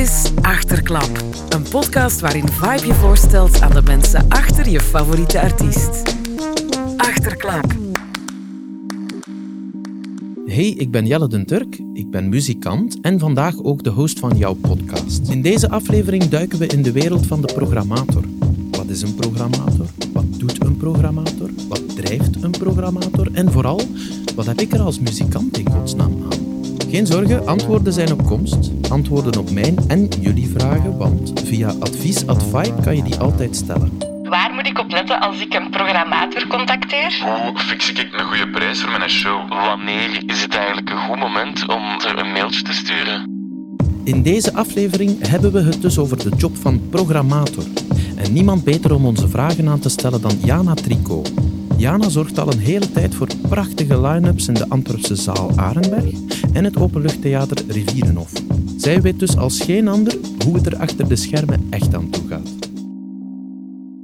is Achterklap, een podcast waarin Vibe je voorstelt aan de mensen achter je favoriete artiest. Achterklap. Hey, ik ben Jelle den Turk, ik ben muzikant en vandaag ook de host van jouw podcast. In deze aflevering duiken we in de wereld van de programmator. Wat is een programmator? Wat doet een programmator? Wat drijft een programmator? En vooral, wat heb ik er als muzikant in godsnaam aan? Geen zorgen, antwoorden zijn op komst. Antwoorden op mijn en jullie vragen, want via advies.vibe kan je die altijd stellen. Waar moet ik op letten als ik een programmator contacteer? Hoe fix ik een goede prijs voor mijn show? Wanneer is het eigenlijk een goed moment om ze een mailtje te sturen? In deze aflevering hebben we het dus over de job van programmator. En niemand beter om onze vragen aan te stellen dan Jana Tricot. Jana zorgt al een hele tijd voor prachtige line-ups in de Antwerpse zaal Arenberg en het openluchttheater Rivierenhof. Zij weet dus als geen ander hoe het er achter de schermen echt aan toe gaat.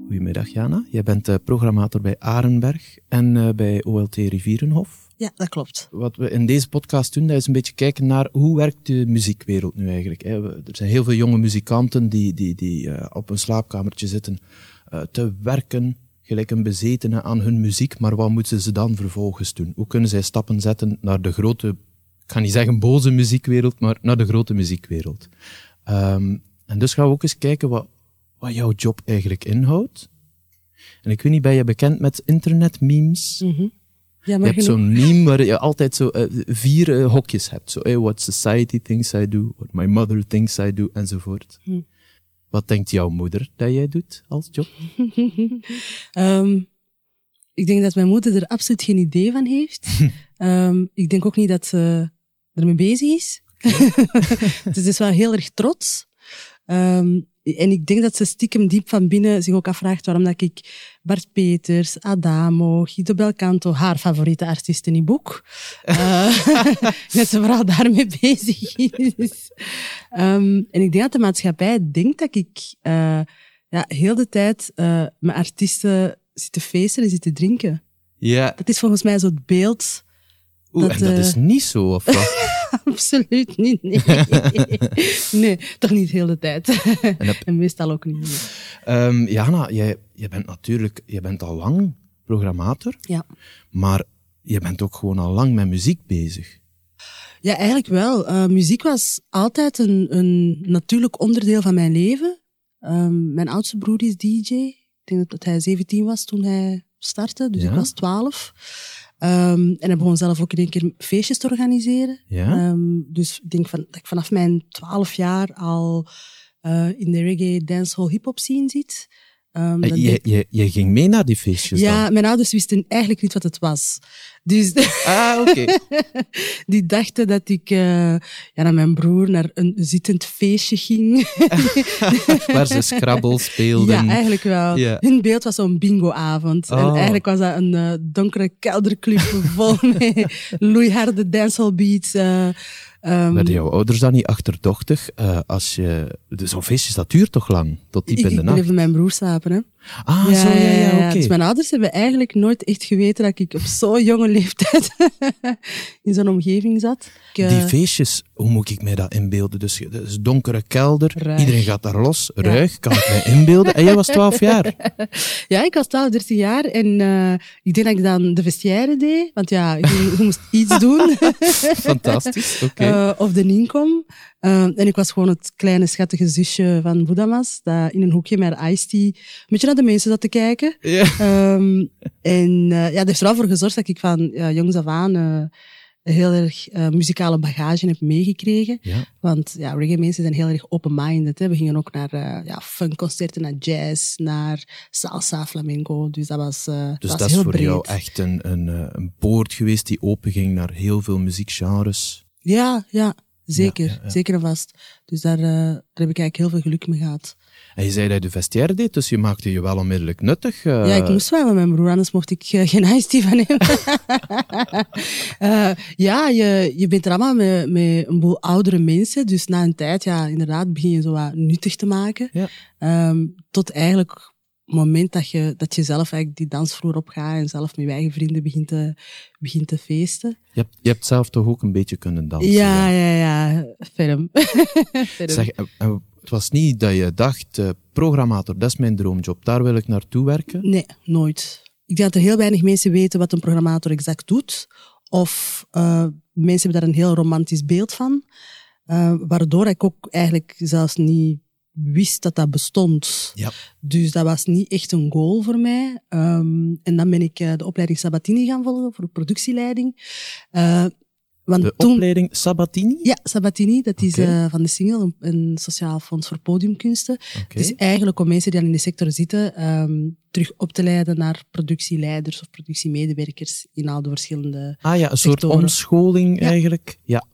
Goedemiddag Jana, jij bent uh, programmator bij Arenberg en uh, bij OLT Rivierenhof. Ja, dat klopt. Wat we in deze podcast doen, dat is een beetje kijken naar hoe werkt de muziekwereld nu eigenlijk. Er zijn heel veel jonge muzikanten die, die, die uh, op een slaapkamertje zitten te werken, gelijk een bezetene aan hun muziek, maar wat moeten ze dan vervolgens doen? Hoe kunnen zij stappen zetten naar de grote, ik ga niet zeggen boze muziekwereld, maar naar de grote muziekwereld? Um, en dus gaan we ook eens kijken wat, wat jouw job eigenlijk inhoudt. En ik weet niet, ben je bekend met internetmemes? Mm -hmm. Ja, je hebt zo'n meme waar je altijd zo uh, vier uh, hokjes hebt. Zo, hey, what society thinks I do, what my mother thinks I do, enzovoort. Hm. Wat denkt jouw moeder dat jij doet als job? um, ik denk dat mijn moeder er absoluut geen idee van heeft. um, ik denk ook niet dat ze ermee bezig is. dus ze is wel heel erg trots. Um, en ik denk dat ze stiekem diep van binnen zich ook afvraagt waarom dat ik Bart Peters, Adamo, Guido Belcanto, haar favoriete artiesten in boek, uh, dat ze vooral daarmee bezig is. Um, en ik denk dat de maatschappij denkt dat ik uh, ja, heel de tijd uh, mijn artiesten zit te feesten en zit te drinken. Ja. Dat is volgens mij zo het beeld. Oeh, dat, en dat is niet zo, of wat? Absoluut niet, nee. nee, toch niet heel de tijd. En, heb... en meestal ook niet. Um, Jana, jij, jij bent natuurlijk, je bent al lang programmator. Ja. Maar je bent ook gewoon al lang met muziek bezig. Ja, eigenlijk wel. Uh, muziek was altijd een, een natuurlijk onderdeel van mijn leven. Um, mijn oudste broer is DJ. Ik denk dat hij 17 was toen hij startte, dus Ja? ik was 12. Um, en hij begon zelf ook in één keer feestjes te organiseren. Ja? Um, dus ik denk van, dat ik vanaf mijn 12 jaar al uh, in de reggae, dancehall, hip-hop scene zit. Um, En je, je, je ging mee naar die feestjes ja, dan? mijn ouders wisten eigenlijk niet wat het was. Dus Ah, oké. die dachten dat ik uh, ja, naar mijn broer naar een zittend feestje ging. Waar ze Scrabble speelden. Ja, eigenlijk wel. Hun beeld was zo'n bingoavond. En Oh. eigenlijk was dat een uh, donkere kelderclub vol met loeiharde dancehall beats. Uh, um, Werden jouw ouders dan niet achterdochtig? Uh, als je, dus zo'n feestje dat duurt toch lang? Tot diep ik, in de ik nacht? bleef bij mijn broer slapen, hè. Ah, zo, ja, ja, oké. Dus mijn ouders hebben eigenlijk nooit echt geweten dat ik op zo'n jonge leeftijd in zo'n omgeving zat. Ik, uh, Die feestjes, hoe moet ik mij dat inbeelden? Dus het is donkere kelder, Ruig. iedereen gaat daar los, ruig, kan ik mij inbeelden. En jij was 12 jaar. Ja, ik was 12, 13 jaar en uh, ik denk dat ik dan de vestiaire deed, want ja, je, moest iets doen. Fantastisch, oké. Uh, of de inkom. Uh, en ik was gewoon het kleine schattige zusje van Boedamas, dat in een hoekje met iced tea een beetje naar de mensen zat te kijken. Ja. Um, en uh, ja, dat heeft er wel voor gezorgd dat ik van ja, jongs af aan uh, heel erg uh, muzikale bagage heb meegekregen. Want ja, reggae mensen zijn heel erg open-minded. We gingen ook naar ja, funkconcerten, naar jazz, naar salsa, flamenco. Dus dat was, Dus was dat is voor breed. jou echt een, een, een poort geweest die openging naar heel veel muziekgenres. Ja, ja, zeker. Ja, ja, ja. Zeker en vast. Dus daar, uh, daar heb ik eigenlijk heel veel geluk mee gehad. En je zei dat je de vestiaire deed, dus je maakte je wel onmiddellijk nuttig. Uh... Ja, ik moest wel met mijn broer, anders mocht ik uh, geen tea van hem. uh, ja, je, je bent er allemaal met, met een boel oudere mensen. Dus na een tijd, ja, inderdaad, begin je zo wat nuttig te maken. Ja. Um, tot eigenlijk moment dat je, dat je zelf eigenlijk die dansvloer op gaat en zelf met je eigen vrienden begint te, begint te feesten. Je hebt, je hebt zelf toch ook een beetje kunnen dansen? Ja, ja, ja. Ferm. Ferm. Zeg, en- en het was niet dat je dacht, eh, programmator, dat is mijn droomjob, daar wil ik naartoe werken? Nee, nooit. Ik denk dat er heel weinig mensen weten wat een programmator exact doet. Of eh, mensen hebben daar een heel romantisch beeld van. Eh, waardoor ik ook eigenlijk zelfs niet wist dat dat bestond. Ja. Dus dat was niet echt een goal voor mij. Ehm, en dan ben ik eh, de opleiding Sabatini gaan volgen voor productieleiding. Eh, want De toen, opleiding Sabatini? Ja, Sabatini, dat is eh, van de single, een, een sociaal fonds voor podiumkunsten. Oké. Het is eigenlijk om mensen die al in de sector zitten, ehm, terug op te leiden naar productieleiders of productiemedewerkers in al de verschillende... Ah ja, een soort sectoren. omscholing Ja. eigenlijk. Ja.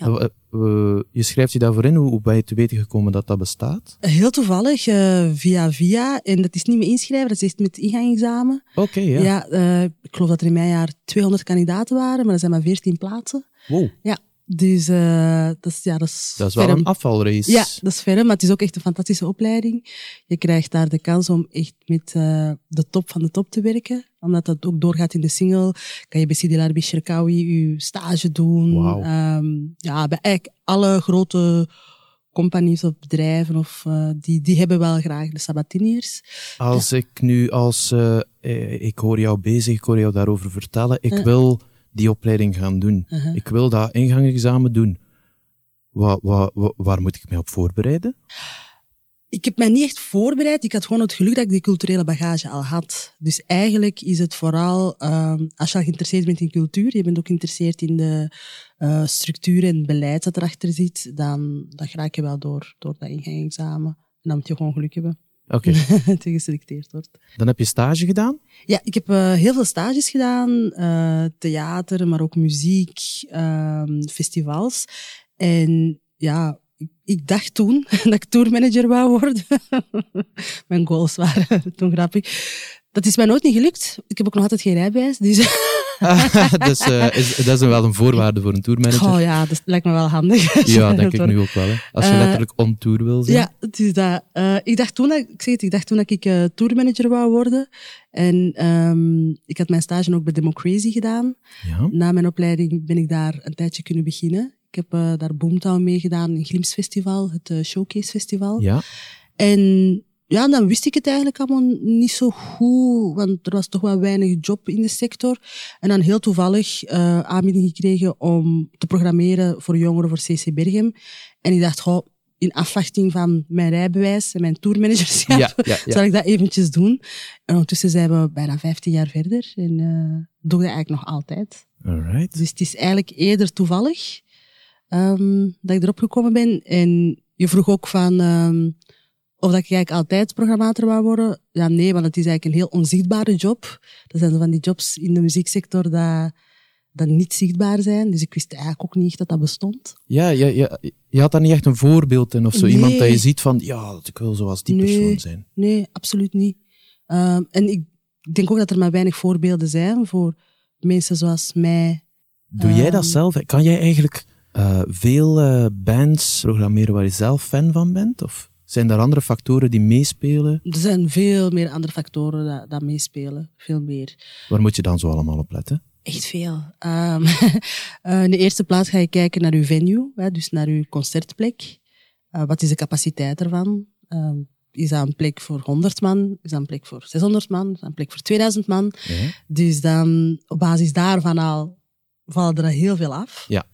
Ja. Eh, eh, je schrijft je daarvoor in, hoe, hoe ben je te weten gekomen dat dat bestaat? Heel toevallig, eh, via via, en dat is niet met inschrijven, dat is met ingangsexamen. Oké, ja. Ja, ik geloof dat er in mijn jaar 200 kandidaten waren, maar er zijn maar 14 plaatsen. Wow, Ja, dus eh, dat is... Ja, dat is, dat is wel ferm. een afvalrace. Ja, dat is ferm, maar het is ook echt een fantastische opleiding. Je krijgt daar de kans om echt met eh, de top van de top te werken. Omdat dat ook doorgaat in de single. Kan je bij Sidi Larbi Sherkawi je stage doen. Wauw. Ehm, ja, bij eigenlijk alle grote companies of bedrijven, of, eh, die, die hebben wel graag de Sabatiniers. Als ik nu als, ik hoor jou bezig, ik hoor jou daarover vertellen, ik wil die opleiding gaan doen. Uh-huh. Ik wil dat ingangsexamen doen. Wa, wa, wa- waar moet ik mij op voorbereiden? Ik heb mij niet echt voorbereid. Ik had gewoon het geluk dat ik die culturele bagage al had. Dus eigenlijk is het vooral, ehm, als je al geïnteresseerd bent in cultuur, je bent ook geïnteresseerd in de eh structuur en beleid dat erachter zit, dan, dan raak je wel door, door dat ingangsexamen. En dan moet je gewoon geluk hebben Oké, geselecteerd wordt. dan heb je stage gedaan? Ja, ik heb eh, heel veel stages gedaan. eh, theater, maar ook muziek, ehm, festivals. En ja, ik, ik dacht toen dat ik tourmanager wou worden. Mijn goals waren toen grappig. Dat is mij nooit niet gelukt. Ik heb ook nog altijd geen rijbewijs. Dus dus eh, is, dat is wel een voorwaarde voor een tourmanager. oh ja, dat lijkt me wel handig. Ja, denk ik nu ook wel. Hè. Als je Eh, letterlijk on tour wil zijn. Ja, het is dat. Eh, ik dacht toen dat, ik zeg het, ik dacht toen dat ik tourmanager wou worden. En ehm, ik had mijn stage ook bij Democracy gedaan. Ja. Na mijn opleiding ben ik daar een tijdje kunnen beginnen. Ik heb daar Boomtown meegedaan, een Festival, het Showcase Festival. ja. En ja, dan wist ik het eigenlijk allemaal niet zo goed, want er was toch wel weinig job in de sector. En dan heel toevallig eh aanbieding gekregen om te programmeren voor jongeren voor CC Berghem. En ik dacht, goh, in afwachting van mijn rijbewijs en mijn tourmanagerschap, Ja, ja, ja. zal ik dat eventjes doen. En ondertussen zijn we bijna 15 jaar verder en eh doe ik dat eigenlijk nog altijd. Alright. Dus het is eigenlijk eerder toevallig ehm, dat ik erop gekomen ben. En je vroeg ook van ehm, of dat ik eigenlijk altijd programmator wou worden. Ja, nee, want het is eigenlijk een heel onzichtbare job. Dat zijn zo van die jobs in de muzieksector dat, dat niet zichtbaar zijn. Dus ik wist eigenlijk ook niet echt dat dat bestond. Ja, ja, ja, je had daar niet echt een voorbeeld in of zo. Nee. Iemand dat je ziet van, ja, ik wil zoals die Nee. persoon zijn. Nee, absoluut niet. Ehm, en ik denk ook dat er maar weinig voorbeelden zijn voor mensen zoals mij. Doe jij dat Ehm. zelf? Kan jij eigenlijk eh, veel eh, bands programmeren waar je zelf fan van bent? Of zijn er andere factoren die meespelen? Er zijn veel meer andere factoren dat, dat meespelen. Veel meer. Waar moet je dan zo allemaal op letten? Echt veel. Ehm, eh, in de eerste plaats ga je kijken naar uw venue, dus naar uw concertplek. Eh, wat is de capaciteit ervan? Ehm, is dat een plek voor 100 man? Is dat een plek voor 600 man? Is dat een plek voor 2000 man? Ja. Dus dan, op basis daarvan al, vallen er heel veel af. Ja.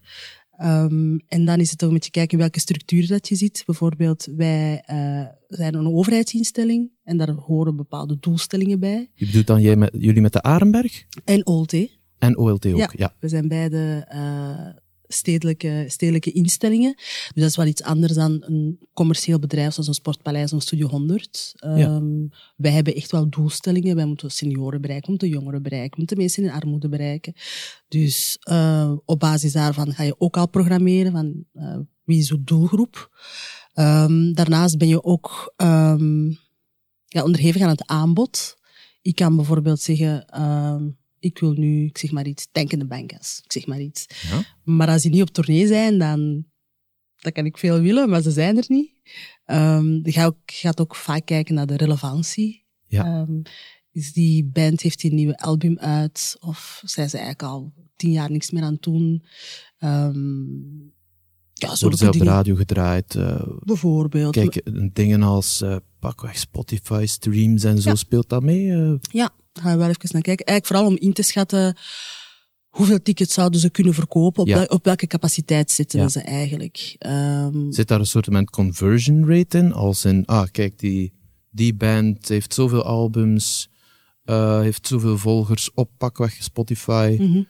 Ehm, en dan is het ook een beetje kijken welke structuur dat je zit. Bijvoorbeeld, wij eh, zijn een overheidsinstelling en daar horen bepaalde doelstellingen bij. Je bedoelt dan jij met, jullie met de Arenberg En OLT, en OLT ook? Ja. Ja. We zijn beide eh, stedelijke, stedelijke instellingen. Dus dat is wel iets anders dan een commercieel bedrijf zoals een Sportpaleis of Studio 100. Ehm, Wij hebben echt wel doelstellingen. Wij moeten senioren bereiken, we moeten jongeren bereiken, we moeten mensen in armoede bereiken. Dus eh, op basis daarvan ga je ook al programmeren van eh, wie is uw doelgroep. Ehm, daarnaast ben je ook ehm, ja, onderhevig aan het aanbod. Ik kan bijvoorbeeld zeggen, ik wil nu, ik zeg maar iets, tankende bankers. Ik zeg maar iets. Ja. Maar als die niet op tournee zijn, dan, dan kan ik veel willen, maar ze zijn er niet. Ehm je gaat ook, gaat ook vaak kijken naar de relevantie. Ja. Ehm, is die band, heeft die een nieuwe album uit? Of zijn ze eigenlijk al tien jaar niks meer aan het doen? Ehm ja, Worden ze op dingen. radio gedraaid? eh, Bijvoorbeeld. kijk, eh, dingen als eh, pakweg Spotify streams en zo, Ja. speelt dat mee? Ja, gaan we wel even naar kijken. Eigenlijk vooral om in te schatten hoeveel tickets zouden ze kunnen verkopen, op, Ja. wel- op welke capaciteit zitten Ja. ze eigenlijk. Ehm, Zit daar een soort van conversion rate in? Als in, ah, kijk, die, die band heeft zoveel albums, eh, heeft zoveel volgers op pakweg Spotify. mhm.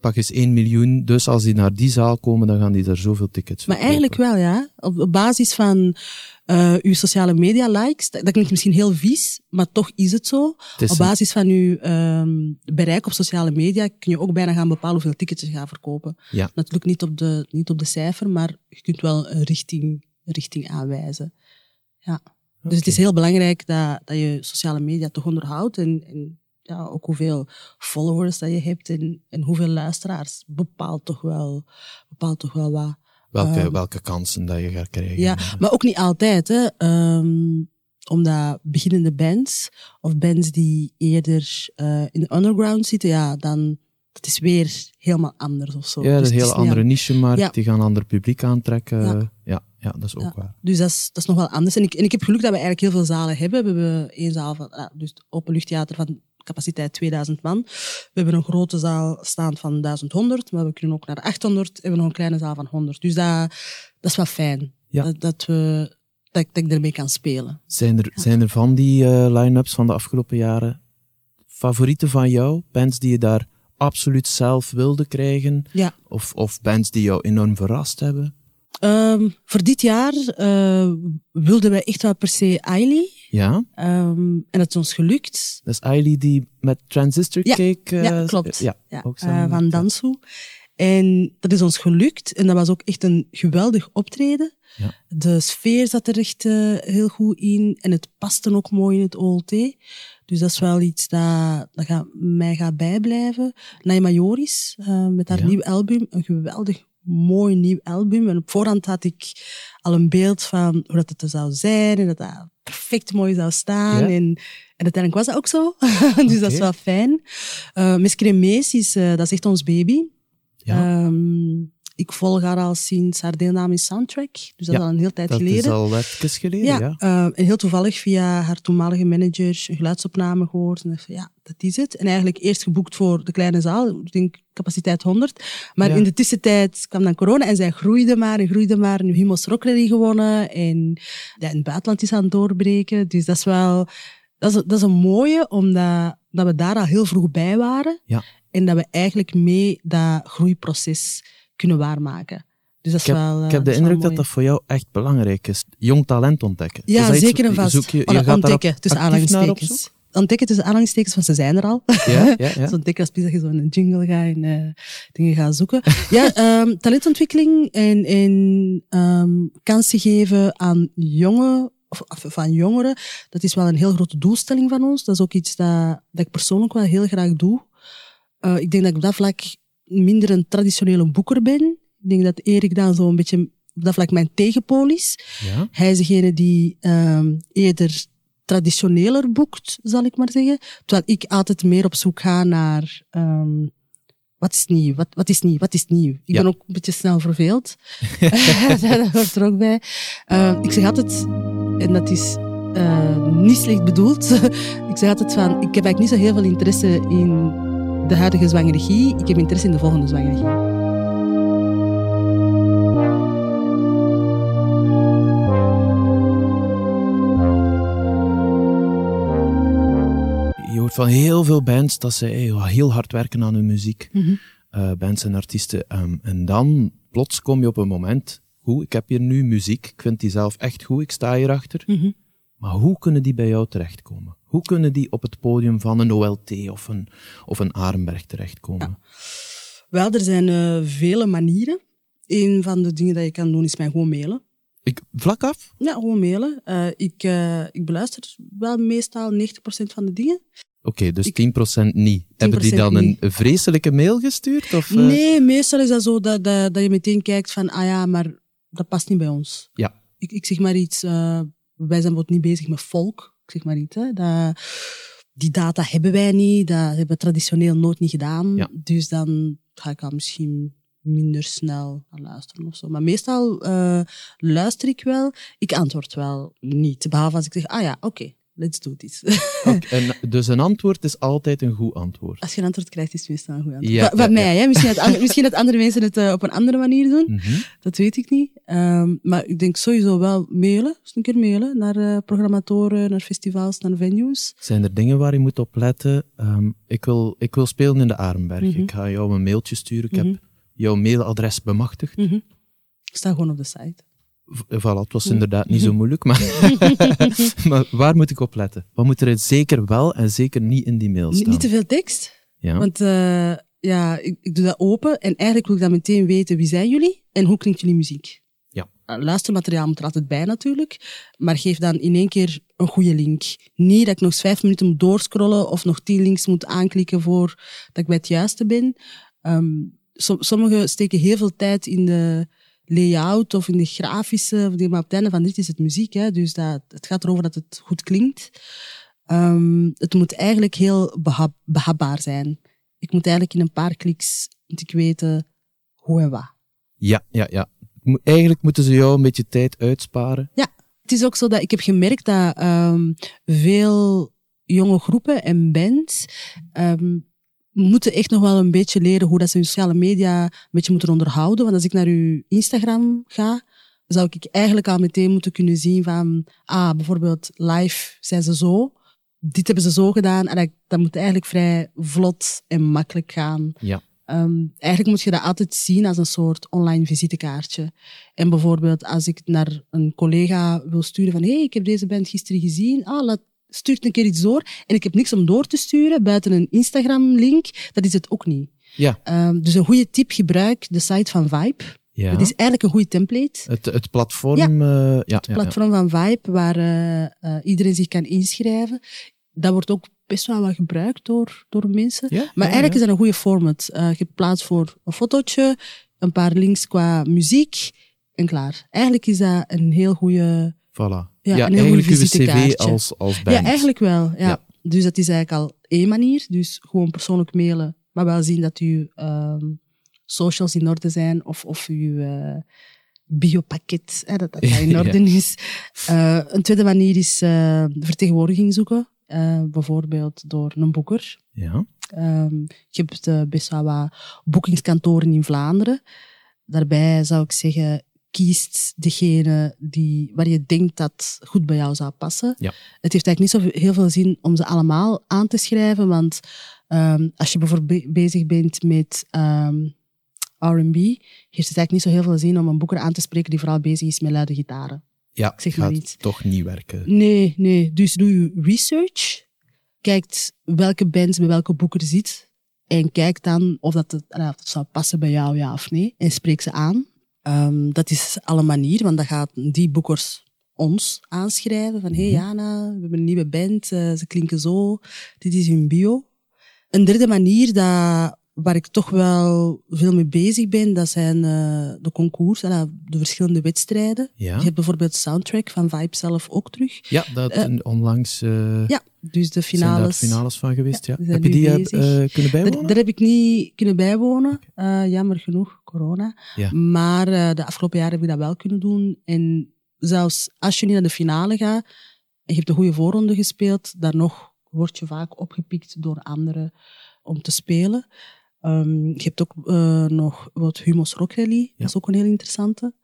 Pak eens 1 miljoen. Dus als die naar die zaal komen, dan gaan die daar zoveel tickets Maar verkopen. eigenlijk wel, ja. Op, basis van eh, uw sociale media likes, dat, klinkt misschien heel vies, maar toch is het zo. Het is Op basis van uw ehm, bereik op sociale media kun je ook bijna gaan bepalen hoeveel tickets je gaat verkopen. Ja. Natuurlijk niet op de, niet op de cijfer, maar je kunt wel een richting, richting aanwijzen. Ja. Dus het is heel belangrijk dat, dat je sociale media toch onderhoudt en, en ja, ook hoeveel followers dat je hebt en, en hoeveel luisteraars bepaalt toch wel, bepaalt toch wel wat. welke, ehm, welke kansen dat je gaat krijgen. Ja, maar ook niet altijd, hè. Ehm, omdat beginnende bands of bands die eerder eh, in de underground zitten, ja, dan dat is weer helemaal anders of zo. Ja, dat Dus is een hele andere niche-markt. Ja. Die gaan een ander publiek aantrekken. Ja. Ja, ja, dat is ook Ja. waar. Dus dat is, dat is nog wel anders. En ik, en ik heb geluk dat we eigenlijk heel veel zalen hebben. We hebben één zaal van, ah, dus het openluchttheater van capaciteit 2000 man. We hebben een grote zaal staan van 1100, maar we kunnen ook naar de 800. En we hebben nog een kleine zaal van 100. Dus dat, dat is wel fijn. Ja. Dat, dat, we, dat, ik- dat ik ermee kan spelen. Zijn er, zijn er van die eh, line-ups van de afgelopen jaren favorieten van jou? Bands die je daar absoluut zelf wilde krijgen? Ja. Of, of bands die jou enorm verrast hebben? Ehm, voor dit jaar eh, wilden wij echt wel per se Ailey. Ja, Ehm, en dat is ons gelukt. dat is Ailey die met Transistor Ja, Cake... eh, ja, klopt. Ja, Ja, ook eh, van Dansu. En dat is ons gelukt. En dat was ook echt een geweldig optreden. Ja. De sfeer zat er echt eh, heel goed in. En het paste ook mooi in het OLT. Dus dat is wel iets dat, dat gaat, mij gaat bijblijven. Naima Joris, eh, met haar Ja. nieuw album. Een geweldig mooi nieuw album. En op voorhand had ik al een beeld van hoe dat het er zou zijn. En dat dat perfect mooi zou staan. Ja. En, en uiteindelijk was dat ook zo. dus dat is wel fijn. Uh, Miss Cremees is, eh, dat is echt ons baby. Ja. Ehm, ik volg haar al sinds haar deelname in Soundtrack. Dus dat Ja, is al een heel tijd dat geleden. is al even geleden, ja. Ja, eh, en heel toevallig via haar toenmalige manager een geluidsopname gehoord. En dacht van, ja, dat is het. En eigenlijk eerst geboekt voor de kleine zaal, ik denk capaciteit 100. Maar Ja. in de tussentijd kwam dan corona en zij groeide maar en groeide maar. Nu Himmels Rock Rally gewonnen en ja, in het buitenland is aan het doorbreken. Dus dat is wel, dat is, dat is een mooie, omdat dat we daar al heel vroeg bij waren. Ja. En dat we eigenlijk mee dat groeiproces kunnen waarmaken. Dus dat is Ik heb, wel, eh, ik heb de indruk dat mooi. dat voor jou echt belangrijk is. Jong talent ontdekken. Ja, zeker en vast. Zoek je, je gaat ontdekken, tussen aanhalingstekens. Ontdekken tussen aanhalingstekens, want ze zijn er al. Ja, ja, ja. Dus ontdekken als dat je zo in een jingle gaat en eh, dingen gaat zoeken. ja, ehm, talentontwikkeling en, en ehm, kansen geven aan jonge of, of van jongeren, dat is wel een heel grote doelstelling van ons. Dat is ook iets dat, dat ik persoonlijk wel heel graag doe. Eh, ik denk dat ik op dat vlak minder een traditionele boeker ben. Ik denk dat Erik dan zo een beetje op dat vlak mijn tegenpool is. Ja. Hij is degene die ehm, eerder traditioneler boekt, zal ik maar zeggen. Terwijl ik altijd meer op zoek ga naar ehm, wat is nieuw, wat, wat is nieuw, wat is nieuw. Ik Ja. ben ook een beetje snel verveeld. dat hoort er ook bij. Ehm, ik zeg altijd, en dat is eh, niet slecht bedoeld, ik zeg altijd van, ik heb eigenlijk niet zo heel veel interesse in de huidige zwangeregie, ik heb interesse in de volgende zwangeregie. Je hoort van heel veel bands dat ze eh, heel hard werken aan hun muziek. Mhm. Eh, bands en artiesten. Ehm, en dan plots kom je op een moment. Goed, ik heb hier nu muziek. Ik vind die zelf echt goed. Ik sta hierachter. Mhm. Maar hoe kunnen die bij jou terechtkomen? Hoe kunnen die op het podium van een OLT of een, of een Arenberg terechtkomen? Wel, er zijn eh, vele manieren. Een van de dingen dat je kan doen is mij gewoon mailen. Ik, vlak af? Ja, gewoon mailen. Eh, ik, eh, ik beluister wel meestal 90% van de dingen. Oké, dus Ik- 10% niet. Hebben die 10% dan niet. een vreselijke mail gestuurd? Of? Nee, meestal is dat zo dat, dat, dat je meteen kijkt van, ah ja, maar dat past niet bij ons. Ja. Ik, ik zeg maar iets, wij zijn bijvoorbeeld niet bezig met folk. Ik zeg maar niet. Hè. Dat, die data hebben wij niet, dat hebben we traditioneel nooit niet gedaan. Ja. Dus dan ga ik al misschien minder snel aan luisteren of zo. Maar meestal eh, luister ik wel. Ik antwoord wel niet. Behalve als ik zeg, ah ja, oké, let's do this. En dus een antwoord is altijd een goed antwoord. als je een antwoord krijgt, is het meestal een goed antwoord. Ja, Van- van ja, mij, hè. Misschien, dat andere, misschien dat andere mensen het eh, op een andere manier doen. Mhm. Dat weet ik niet. Ehm, maar ik denk sowieso wel mailen. Dus een keer mailen naar eh, programmatoren, naar festivals, naar venues. Zijn er dingen waar je moet op letten? Ehm, ik, wil, ik wil spelen in de Arenberg. Mhm. Ik ga jou een mailtje sturen. Ik Mhm. heb jouw mailadres bemachtigd. Mhm. Ik sta gewoon op de site. Voilà, het was inderdaad niet zo moeilijk, maar, maar waar moet ik op letten? Wat moet er zeker wel en zeker niet in die mail staan? niet te veel tekst. ja? Want eh, ja, ik, ik doe dat open en eigenlijk wil ik dan meteen weten wie zijn jullie en hoe klinkt jullie muziek. Ja. Eh, Luistermateriaal moet er altijd bij natuurlijk, maar geef dan in één keer een goede link. Niet dat ik nog eens vijf minuten moet doorscrollen of nog tien links moet aanklikken voor dat ik bij het juiste ben. Ehm, som- sommigen steken heel veel tijd in de layout of in de grafische, of die- maar op het einde van dit is het muziek. Hè, dus dat, het gaat erover dat het goed klinkt. Ehm, het moet eigenlijk heel behap, behapbaar zijn. Ik moet eigenlijk in een paar kliks moet ik weten hoe en wat. ja, ja, ja. Eigenlijk moeten ze jou een beetje tijd uitsparen. Het is ook zo dat ik heb gemerkt dat ehm, veel jonge groepen en bands ehm, moeten echt nog wel een beetje leren hoe dat ze hun sociale media een beetje moeten onderhouden. Want als ik naar uw Instagram ga, zou ik eigenlijk al meteen moeten kunnen zien van, ah, bijvoorbeeld live zijn ze zo, dit hebben ze zo gedaan. En dat, dat moet eigenlijk vrij vlot en makkelijk gaan. Ja. Ehm, eigenlijk moet je dat altijd zien als een soort online visitekaartje. En bijvoorbeeld als ik naar een collega wil sturen van hé, hey, ik heb deze band gisteren gezien, ah, laat, stuurt een keer iets door. En ik heb niks om door te sturen buiten een Instagram-link, dat is het ook niet. Ja, Ehm, dus een goede tip, gebruik de site van Vibe. ja. Het is eigenlijk een goede template. Het, het platform... Ja. ja, Het platform van Vibe, waar eh, eh, iedereen zich kan inschrijven. Dat wordt ook best wel wat gebruikt door, door mensen. Ja, Maar eigenlijk is dat een goede format. Eh, je hebt plaats voor een fotootje, een paar links qua muziek en klaar. Eigenlijk is dat een heel goede... Voilà. Ja, Ja, eigenlijk uw cv als, als band. Ja, eigenlijk wel. Ja. Ja. Dus dat is eigenlijk al één manier. Dus gewoon persoonlijk mailen, maar wel zien dat uw ehm, socials in orde zijn of, of uw eh, biopakket, hè, dat dat in Ja. orde is. Eh, een tweede manier is eh, vertegenwoordiging zoeken. Eh, bijvoorbeeld door een boeker. Ja. Ehm, je hebt best wel wat boekingskantoren in Vlaanderen. Daarbij zou ik zeggen, kiest degene die, waar je denkt dat goed bij jou zou passen. Ja. Het heeft eigenlijk niet zo heel veel zin om ze allemaal aan te schrijven, want ehm, als je bijvoorbeeld be- bezig bent met ehm, R&B, heeft het eigenlijk niet zo heel veel zin om een boeker aan te spreken die vooral bezig is met luide gitaren. Ja, zeg maar gaat toch niet werken. Nee, nee. Dus doe je research. Kijkt welke band bij welke boeker zit. En kijk dan of dat, het, of dat zou passen bij jou, ja of nee. En spreek ze aan. Ehm, dat is alle manier, want dan gaat die boekers ons aanschrijven. Van, hé hey Jana, we hebben een nieuwe band, eh, ze klinken zo. Dit is hun bio. Een derde manier dat, waar ik toch wel veel mee bezig ben, dat zijn eh, de concours, eh, de verschillende wedstrijden. Ja. Je hebt bijvoorbeeld soundtrack van Vibe zelf ook terug. Ja, dat Eh, onlangs eh, Ja, dus de zijn daar finales. finales van geweest. Ja, Heb je die kunnen bijwonen? daar heb ik niet kunnen bijwonen, jammer genoeg, corona. Ja. Maar de afgelopen jaren heb ik dat wel kunnen doen. En zelfs als je niet naar de finale gaat en je hebt een goede voorronde gespeeld, dan nog word je vaak opgepikt door anderen om te spelen. Ehm, je hebt ook eh, nog wat Humos Rock Rally, dat is ook een heel interessante.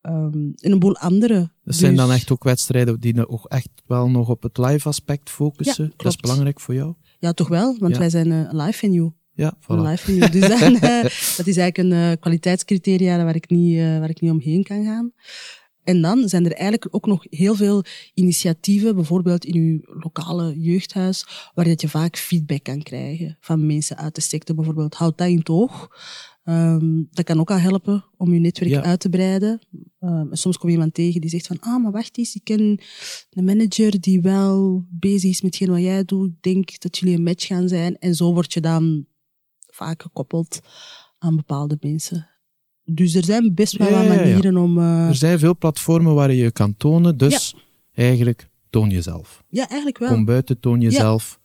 Ehm, en een boel andere. Dat zijn Dus- dan echt ook wedstrijden die ook echt wel nog op het live aspect focussen. Ja, dat is belangrijk voor jou. Ja, toch wel, want Ja. wij zijn een live venue. Ja, Een voilà. live venue. Dus dan, eh, dat is eigenlijk een eh, kwaliteitscriteria waar ik, niet, waar ik niet omheen kan gaan. En dan zijn er eigenlijk ook nog heel veel initiatieven, bijvoorbeeld in uw lokale jeugdhuis, waar dat je vaak feedback kan krijgen van mensen uit de sector. Bijvoorbeeld, houd dat in het oog. Ehm, dat kan ook al helpen om je netwerk Ja. uit te breiden. Ehm, soms kom je iemand tegen die zegt van, ah, maar wacht eens, ik ken een manager die wel bezig is met hetgeen wat jij doet. Ik denk dat jullie een match gaan zijn. En zo word je dan vaak gekoppeld aan bepaalde mensen. Dus er zijn best wel wat manieren om... eh, Er zijn veel platformen waar je je kan tonen, dus eigenlijk toon jezelf. Ja, eigenlijk wel. Kom buiten, toon jezelf.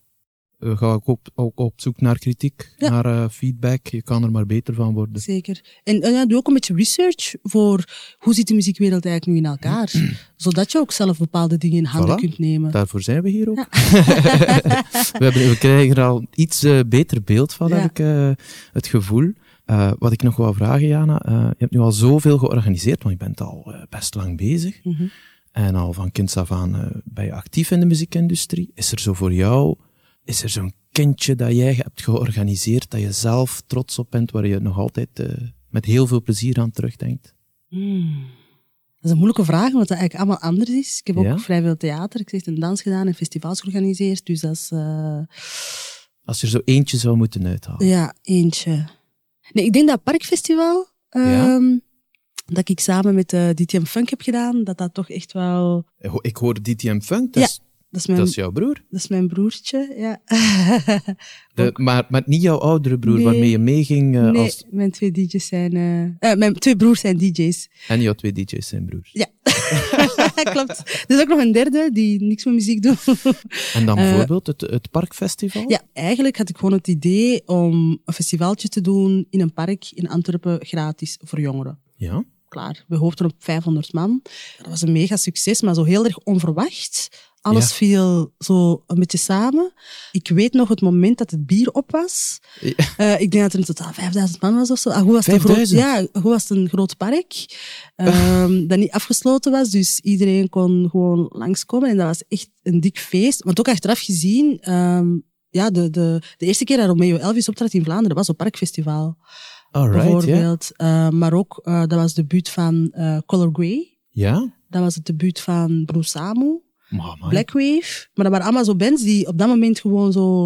Eh, ga ook op, ook op zoek naar kritiek, Ja. naar eh, feedback. Je kan er maar beter van worden. Zeker. En ja, doe ook een beetje research voor hoe zit de muziekwereld eigenlijk nu in elkaar. Zodat je ook zelf bepaalde dingen in handen Voilà. kunt nemen. Daarvoor zijn we hier ook. we, hebben, we krijgen er al iets beter beeld van, heb ik het gevoel. Eh, wat ik nog wou vragen, Jana. eh, je hebt nu al zoveel georganiseerd, want je bent al eh, best lang bezig. Mhm. En al van kinds af aan ben je actief in de muziekindustrie. Is er zo voor jou, is er zo'n kindje dat jij hebt georganiseerd, dat je zelf trots op bent, waar je nog altijd met heel veel plezier aan terugdenkt? Hmm. Dat is een moeilijke vraag, omdat dat eigenlijk allemaal anders is. Ik heb ook vrij veel theater, ik heb een dans gedaan en festivals georganiseerd. Dus dat is Als je er zo eentje zou moeten uithalen. ja, eentje. Nee, ik denk dat Parkfestival, Ja? ehm, dat ik samen met eh DTM Funk heb gedaan, dat dat toch echt wel... Ik ho- Ik hoor DTM Funk, dat, Ja. is, Dat is mijn, dat is jouw broer. dat is mijn broertje, ja. De, maar, maar niet jouw oudere broer, Nee. waarmee je meeging eh, nee, als... mijn twee DJ's zijn... eh, mijn twee broers zijn DJ's. En jouw twee DJ's zijn broers. Ja, klopt. Er is ook nog een derde die niks met muziek doet. En dan Eh, bijvoorbeeld het, het Parkfestival? Ja, eigenlijk had ik gewoon het idee om een festivaltje te doen in een park in Antwerpen, gratis voor jongeren. Ja? Klaar. We hoopten op 500 man. Dat was een mega succes, maar zo heel erg onverwacht. Alles Ja. viel zo een beetje samen. Ik weet nog het moment dat het bier op was. Ja. Eh, ik denk dat er in totaal 5000 man was of zo. Ah, hoe was het een groot, 5000? ja, hoe was het een groot park ehm, dat niet afgesloten was. Dus iedereen kon gewoon langskomen. En dat was echt een dik feest. Want ook achteraf gezien, ehm, ja, de, de, de eerste keer dat Romeo Elvis optrad in Vlaanderen was op Parkfestival. Alright, bijvoorbeeld. Eh, maar ook, eh, dat was het debuut van eh, Color Grey. Ja? Dat was het debuut van. Maar, man. Blackwave. Maar dat waren allemaal zo bands die op dat moment gewoon zo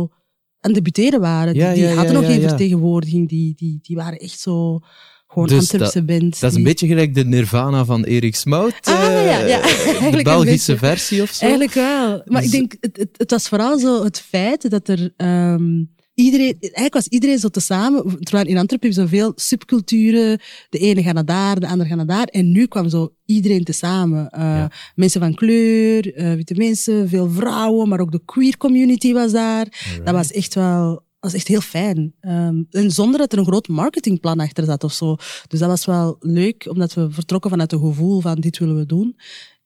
aan het debuteren waren. Ja, die die ja, hadden ja, nog geen vertegenwoordiging. Die, die, die waren echt zo gewoon Dus Antwerpse bands. Dat is een beetje gelijk de Nirvana van Erik Smout. Ah, ja, ja. De Belgische versie of zo. Eigenlijk wel. Maar ik Dus- denk, het, het, het was vooral zo het feit dat er ehm, iedereen, eigenlijk was iedereen zo tezamen. Terwijl in Antwerpen heb je zoveel subculturen. De ene gaat naar daar, de andere gaat naar daar. En nu kwam zo iedereen tezamen. Ja. Mensen van kleur, eh, witte mensen, veel vrouwen, maar ook de queer community was daar. Dat was echt wel. Was echt heel fijn. Ehm, en zonder dat er een groot marketingplan achter zat of zo. Dus dat was wel leuk, omdat we vertrokken vanuit het gevoel van dit willen we doen.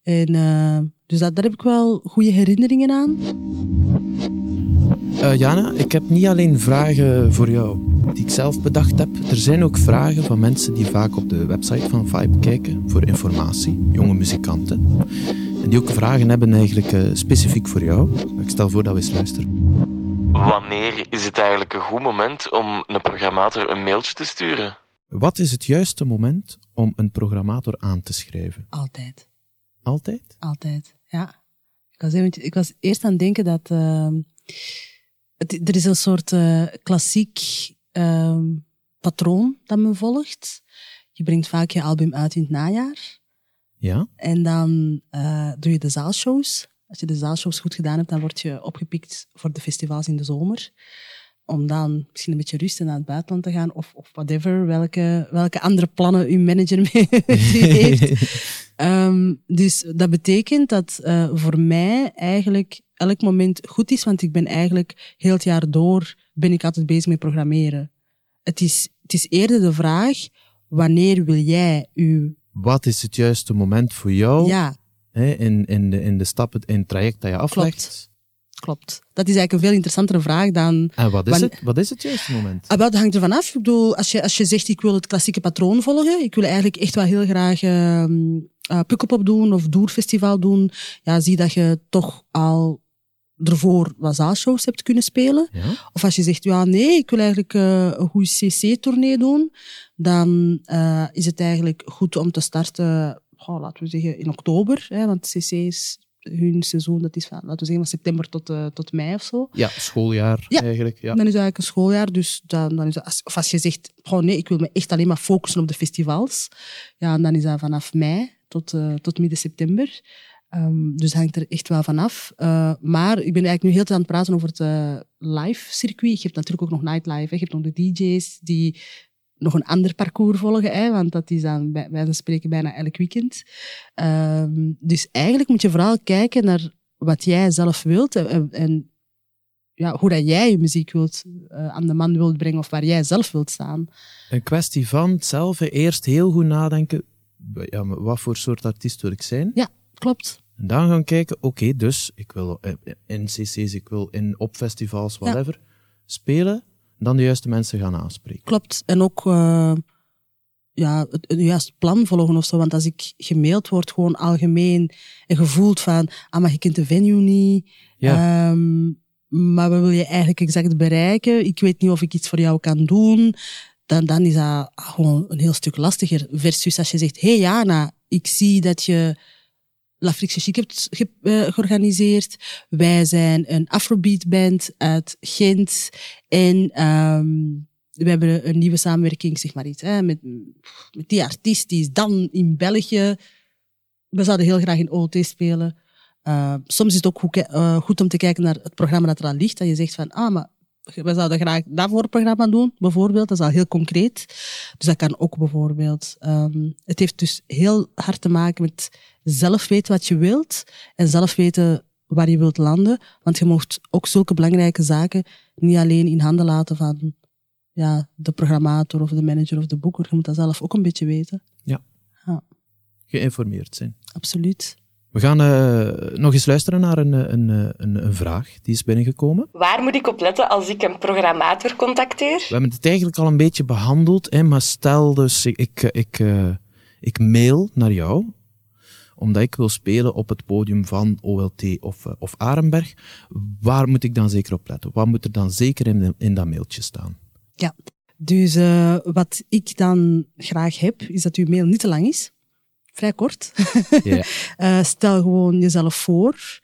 En eh, dus dat, daar heb ik wel goede herinneringen aan. Eh, Jana, ik heb niet alleen vragen voor jou die ik zelf bedacht heb. Er zijn ook vragen van mensen die vaak op de website van Vibe kijken voor informatie, jonge muzikanten. En die ook vragen hebben eigenlijk eh, specifiek voor jou. Ik stel voor dat we eens luisteren. Wanneer is het eigenlijk een goed moment om een programmator een mailtje te sturen? Wat is het juiste moment om een programmator aan te schrijven? Altijd. Altijd? Altijd, ja. Ik was, even, ik was eerst aan het denken dat... ehm, het, er is een soort eh, klassiek ehm, patroon dat men volgt. Je brengt vaak je album uit in het najaar. Ja? En dan eh, doe je de zaalshows. Als je de zaalshows goed gedaan hebt, dan word je opgepikt voor de festivals in de zomer. Om dan misschien een beetje rust en naar het buitenland te gaan. Of, of whatever, welke, welke andere plannen uw manager mee heeft. Ehm, dus dat betekent dat eh, voor mij eigenlijk elk moment goed is, want ik ben eigenlijk heel het jaar door ben ik altijd bezig met programmeren. Het is, het is eerder de vraag, wanneer wil jij uw... Wat is het juiste moment voor jou Ja, hè, in, in, de, in de stappen, in het traject dat je aflegt? klopt. Dat is eigenlijk een veel interessantere vraag dan... En wat is, het, wat is het juiste moment? Ah, dat hangt ervan af. Ik bedoel, als je, als je zegt, ik wil het klassieke patroon volgen, ik wil eigenlijk echt wel heel graag ehm uh, Pukkelpop doen of Doerfestival doen, ja, zie dat je toch al ervoor wat zaalshows hebt kunnen spelen. Ja? Of als je zegt, ja, nee, ik wil eigenlijk eh, een goede CC-tournee doen, dan eh, is het eigenlijk goed om te starten, oh, laten we zeggen, in oktober. Hè, want CC is hun seizoen, dat is van, laten we zeggen, van september tot, tot mei of zo. ja, schooljaar Ja. eigenlijk. Ja. Dan is het eigenlijk een schooljaar, dus dan, dan is dat, als, of als je zegt, oh nee, ik wil me echt alleen maar focussen op de festivals, ja, dan is dat vanaf mei tot, eh, tot midden september. Ehm, dus hangt er echt wel vanaf. Uh, maar ik ben eigenlijk nu heel tijd aan het praten over het uh, live circuit. Je hebt natuurlijk ook nog nightlife. Hè. Je hebt nog de DJ's die nog een ander parcours volgen, hè, want dat is dan bij van spreken bijna elk weekend. Um, dus eigenlijk moet je vooral kijken naar wat jij zelf wilt en, ja, hoe dat jij je muziek wilt uh, aan de man wilt brengen of waar jij zelf wilt staan. Een kwestie van zelf eerst heel goed nadenken, ja, wat voor soort artiest wil ik zijn? Ja, klopt. En dan gaan kijken, oké, dus ik wil in cc's, ik wil in op festivals, whatever, spelen, dan de juiste mensen gaan aanspreken. Klopt. En ook uh, ja, het, het juiste plan volgen of zo. Want als ik gemaild word, gewoon algemeen en gevoeld van, ah, maar je kent de venue niet. Ja. Um, maar wat wil je eigenlijk exact bereiken? Ik weet niet of ik iets voor jou kan doen. Dan, dan is dat gewoon een heel stuk lastiger. Versus als je zegt, hé hey Jana, ik zie dat je L'Afrique Chic hebt ge uh, georganiseerd. Wij zijn een Afrobeat band uit Gent. En um, we hebben een nieuwe samenwerking, zeg maar iets, hè, met, met die artiest, die is dan in België. We zouden heel graag in OT spelen. Uh, soms is het ook goed, uh, goed, om te kijken naar het programma dat er al ligt. Dat je zegt van, ah, maar we zouden graag dat voor het programma doen, bijvoorbeeld. Dat is al heel concreet. Dus dat kan ook bijvoorbeeld. Um, het heeft dus heel hard te maken met zelf weten wat je wilt en zelf weten waar je wilt landen. Want je mocht ook zulke belangrijke zaken niet alleen in handen laten van ja, de programmator of de manager of de boeker. Je moet dat zelf ook een beetje weten. Ja. ja. Geïnformeerd zijn. Absoluut. We gaan uh, nog eens luisteren naar een, een, een, een, vraag die is binnengekomen. Waar moet ik op letten als ik een programmator contacteer? We hebben het eigenlijk al een beetje behandeld, hè, maar stel dus ik, ik, ik, uh, ik mail naar jou omdat ik wil spelen op het podium van OLT of, uh, of Arenberg. Waar moet ik dan zeker op letten? Wat moet er dan zeker in, in dat mailtje staan? Ja, dus uh, wat ik dan graag heb, is dat uw mail niet te lang is. Vrij kort. Yeah. uh, stel gewoon jezelf voor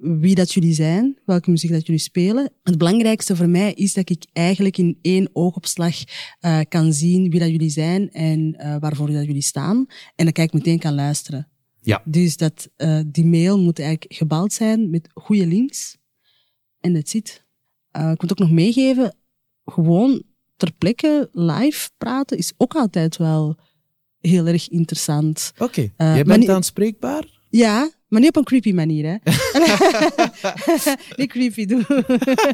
wie dat jullie zijn, welke muziek dat jullie spelen. Het belangrijkste voor mij is dat ik eigenlijk in één oogopslag uh, kan zien wie dat jullie zijn en uh, waarvoor dat jullie staan. En dan kan ik meteen kan luisteren. Ja. Dus dat, uh, die mail moet eigenlijk gebouwd zijn met goede links. En dat zit. Ik moet ook nog meegeven, gewoon ter plekke live praten is ook altijd wel heel erg interessant. Oké, okay. uh, jij bent aanspreekbaar? Ja, maar niet op een creepy manier, hè. niet creepy doen.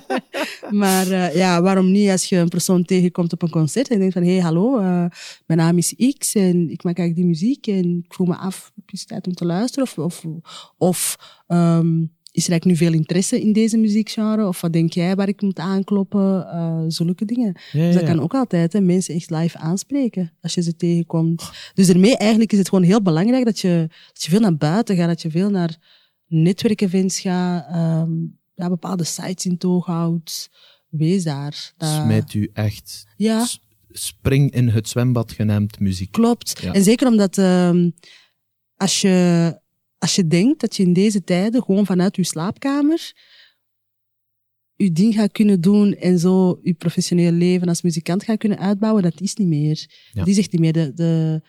maar uh, ja, waarom niet als je een persoon tegenkomt op een concert en denkt van, hé, hey, hallo, uh, mijn naam is X en ik maak eigenlijk die muziek en ik voel me af, is het tijd om te luisteren? Of, of, of um, is er eigenlijk nu veel interesse in deze muziekgenre? Of wat denk jij waar ik moet aankloppen? Uh, zulke dingen. Ja, ja. Dus dat kan ook altijd, hè, mensen echt live aanspreken als je ze tegenkomt. Dus daarmee eigenlijk is het gewoon heel belangrijk dat je, dat je veel naar buiten gaat, dat je veel naar netwerkevents gaat, um, ja, bepaalde sites in toog houdt. Wees daar. Dat... Smijt u echt. Ja. Spring in het zwembad genaamd muziek. Klopt. En zeker omdat um, als je als je denkt dat je in deze tijden gewoon vanuit je slaapkamer je ding gaat kunnen doen en zo je professioneel leven als muzikant gaat kunnen uitbouwen, dat is niet meer. Ja. Die zegt niet meer. De, de,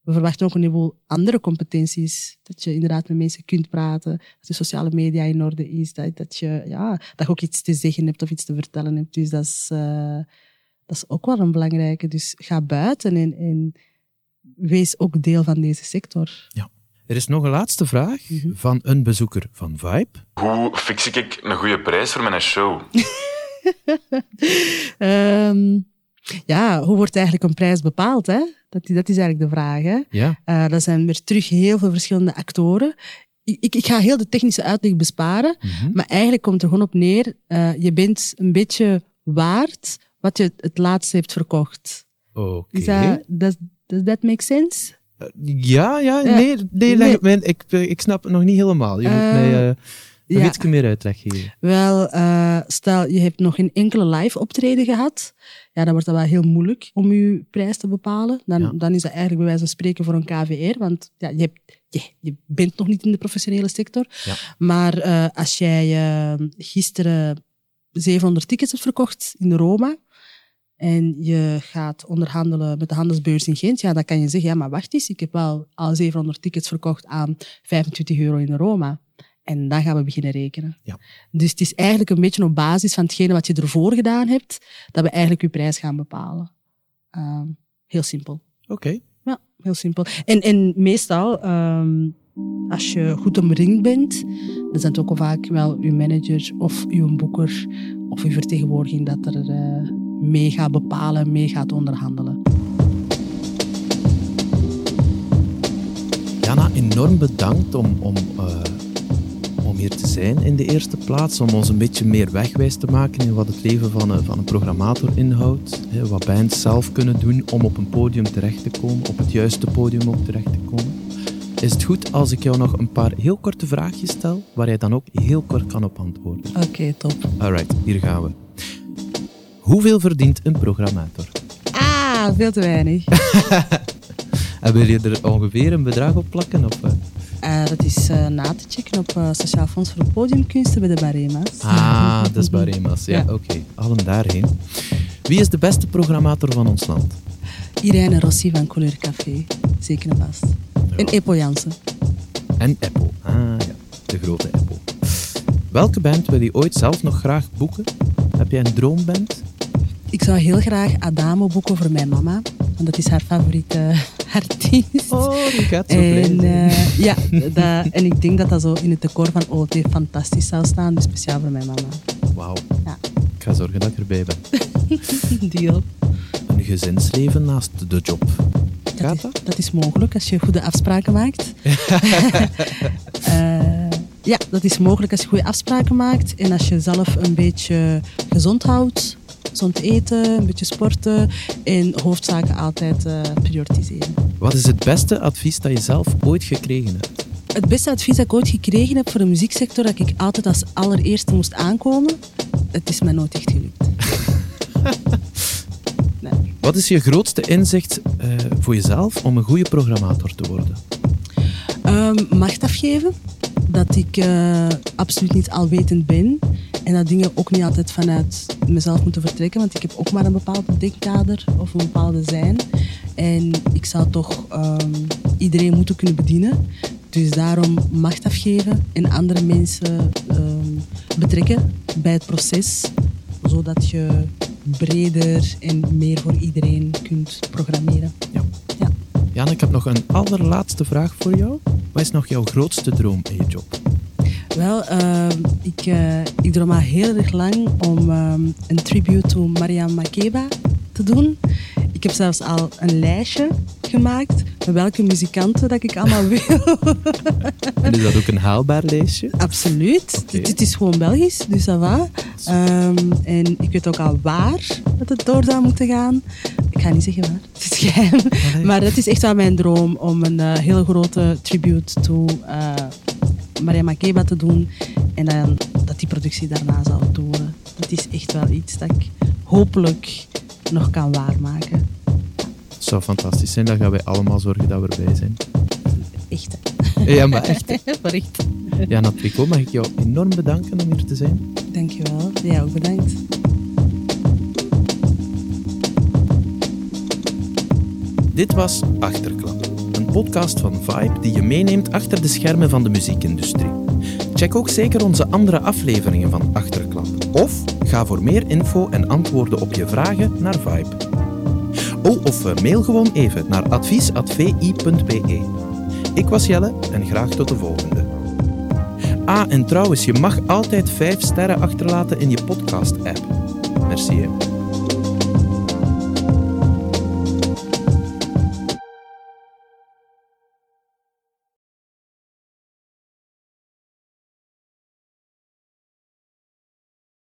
we verwachten ook een heleboel andere competenties. Dat je inderdaad met mensen kunt praten, dat de sociale media in orde is, dat, dat, je, ja, dat je ook iets te zeggen hebt of iets te vertellen hebt. Dus dat is, uh, dat is ook wel een belangrijke. Dus ga buiten en, en wees ook deel van deze sector. Ja. Er is nog een laatste vraag Mhm. van een bezoeker van Vibe. Hoe fix ik een goede prijs voor mijn show? um, ja, hoe wordt eigenlijk een prijs bepaald? Hè? Dat, dat is eigenlijk de vraag. Hè? Ja. Uh, dat zijn weer terug heel veel verschillende actoren. Ik, ik, ik ga heel de technische uitleg besparen, Mm -hmm. maar eigenlijk komt er gewoon op neer, uh, je bent een beetje waard wat je het laatste hebt verkocht. Oké. Okay. Does, does that make sense? Uh, ja, ja, nee, nee, nee. nee. Ik, ik snap het nog niet helemaal. Je moet mij uh, ja. meer uitleg geven. Wel, uh, stel je hebt nog geen enkele live optreden gehad, ja, dan wordt dat wel heel moeilijk om je prijs te bepalen. Dan, ja. dan is dat eigenlijk bij wijze van spreken voor een KVR, want ja, je, hebt, je, je bent nog niet in de professionele sector. Ja. Maar uh, als jij gisteren 700 tickets hebt verkocht in Roma, en je gaat onderhandelen met de handelsbeurs in Gent, ja, dan kan je zeggen, ja, maar wacht eens, ik heb wel al 700 tickets verkocht aan 25 euro in Roma. En dan gaan we beginnen rekenen. Ja. Dus het is eigenlijk een beetje op basis van hetgene wat je ervoor gedaan hebt, dat we eigenlijk je prijs gaan bepalen. Uh, heel simpel. Oké. Okay. Ja, heel simpel. En, en meestal um, als je goed omringd bent, dan zijn het ook al vaak wel uw manager of uw boeker of uw vertegenwoordiging dat er eh, mee gaat bepalen, mee gaat onderhandelen. Jana, enorm bedankt om, om, eh, om hier te zijn in de eerste plaats. Om ons een beetje meer wegwijs te maken in wat het leven van een, van een programmator inhoudt. Hè, wat bands zelf kunnen doen om op een podium terecht te komen, op het juiste podium ook terecht te komen. Is het goed als ik jou nog een paar heel korte vraagjes stel, waar jij dan ook heel kort kan op antwoorden? Oké, top. Alright, hier gaan we. Hoeveel verdient een programmator? Ah, veel te weinig. En wil je er ongeveer een bedrag op plakken? Of, eh? Eh, dat is eh, na te checken op uh, Sociaal Fonds voor Podiumkunsten bij de Barema's. Ah, dat is Barema's. Ja, Ja. oké. Allen daarheen. Wie is de beste programmator van ons land? Irene Rossi van Couleur Café, zeker en vast. En Epo Jansen. En Apple. Ah ja, de grote Apple. Welke band wil je ooit zelf nog graag boeken? Heb jij een droomband? Ik zou heel graag Adamo boeken voor mijn mama, want dat is haar favoriete artiest. Oh, die gaat zo En, eh, ja, dat, en ik denk dat dat zo in het decor van OT fantastisch zou staan, dus speciaal voor mijn mama. Wauw. Ja. Ik ga zorgen dat ik erbij ben. Deal. Een gezinsleven naast de job. Dat Gaat is, dat? dat is mogelijk als je goede afspraken maakt. Eh, ja, dat is mogelijk als je goede afspraken maakt en als je zelf een beetje gezond houdt, gezond eten, een beetje sporten en hoofdzaken altijd prioritiseren. Wat is het beste advies dat je zelf ooit gekregen hebt? Het beste advies dat ik ooit gekregen heb voor de muzieksector, dat ik altijd als allereerste moest aankomen, het is mij nooit echt gelukt. Nee. Wat is je grootste inzicht eh, voor jezelf om een goede programmator te worden? Ehm, macht afgeven. Dat ik eh, absoluut niet alwetend ben. En dat dingen ook niet altijd vanuit mezelf moeten vertrekken. Want ik heb ook maar een bepaald denkkader of een bepaalde zijn. En ik zou toch ehm, iedereen moeten kunnen bedienen. Dus daarom macht afgeven en andere mensen ehm, betrekken bij het proces. Zodat je breder en meer voor iedereen kunt programmeren. Ja. Ja. Jan, ik heb nog een allerlaatste vraag voor jou. Wat is nog jouw grootste droom in je job? Wel, ehm, ik, eh, ik droom al heel erg lang om ehm, een tribute to Mariam Makeba te doen. Ik heb zelfs al een lijstje gemaakt met welke muzikanten dat ik allemaal wil. En is dat ook een haalbaar lijstje? Absoluut. Oké. Dit, dit is gewoon Belgisch, dus dat va. Ehm, en ik weet ook al waar dat het door zou moeten gaan. Ik ga niet zeggen waar, het is geheim. Allee. Maar dat is echt wel mijn droom om een eh, hele grote tribute to eh Maria Makeba te doen. En dan dat die productie daarna zal doren. Dat is echt wel iets dat ik hopelijk nog kan waarmaken. Het zou fantastisch zijn. Dan gaan wij allemaal zorgen dat we erbij zijn. Echt. hè. Ja, maar echt. echt. Jana Tricot, mag ik jou enorm bedanken om hier te zijn? Dankjewel. Jij ook bedankt. Dit was Achterklap, podcast van Vibe die je meeneemt achter de schermen van de muziekindustrie. Check ook zeker onze andere afleveringen van Achterklap. Of ga voor meer info en antwoorden op je vragen naar Vibe. Oh, of eh, mail gewoon even naar advies.vi.be. Ik was Jelle en graag tot de volgende. Ah, en trouwens, je mag altijd 5 sterren achterlaten in je podcast-app. Merci. hè.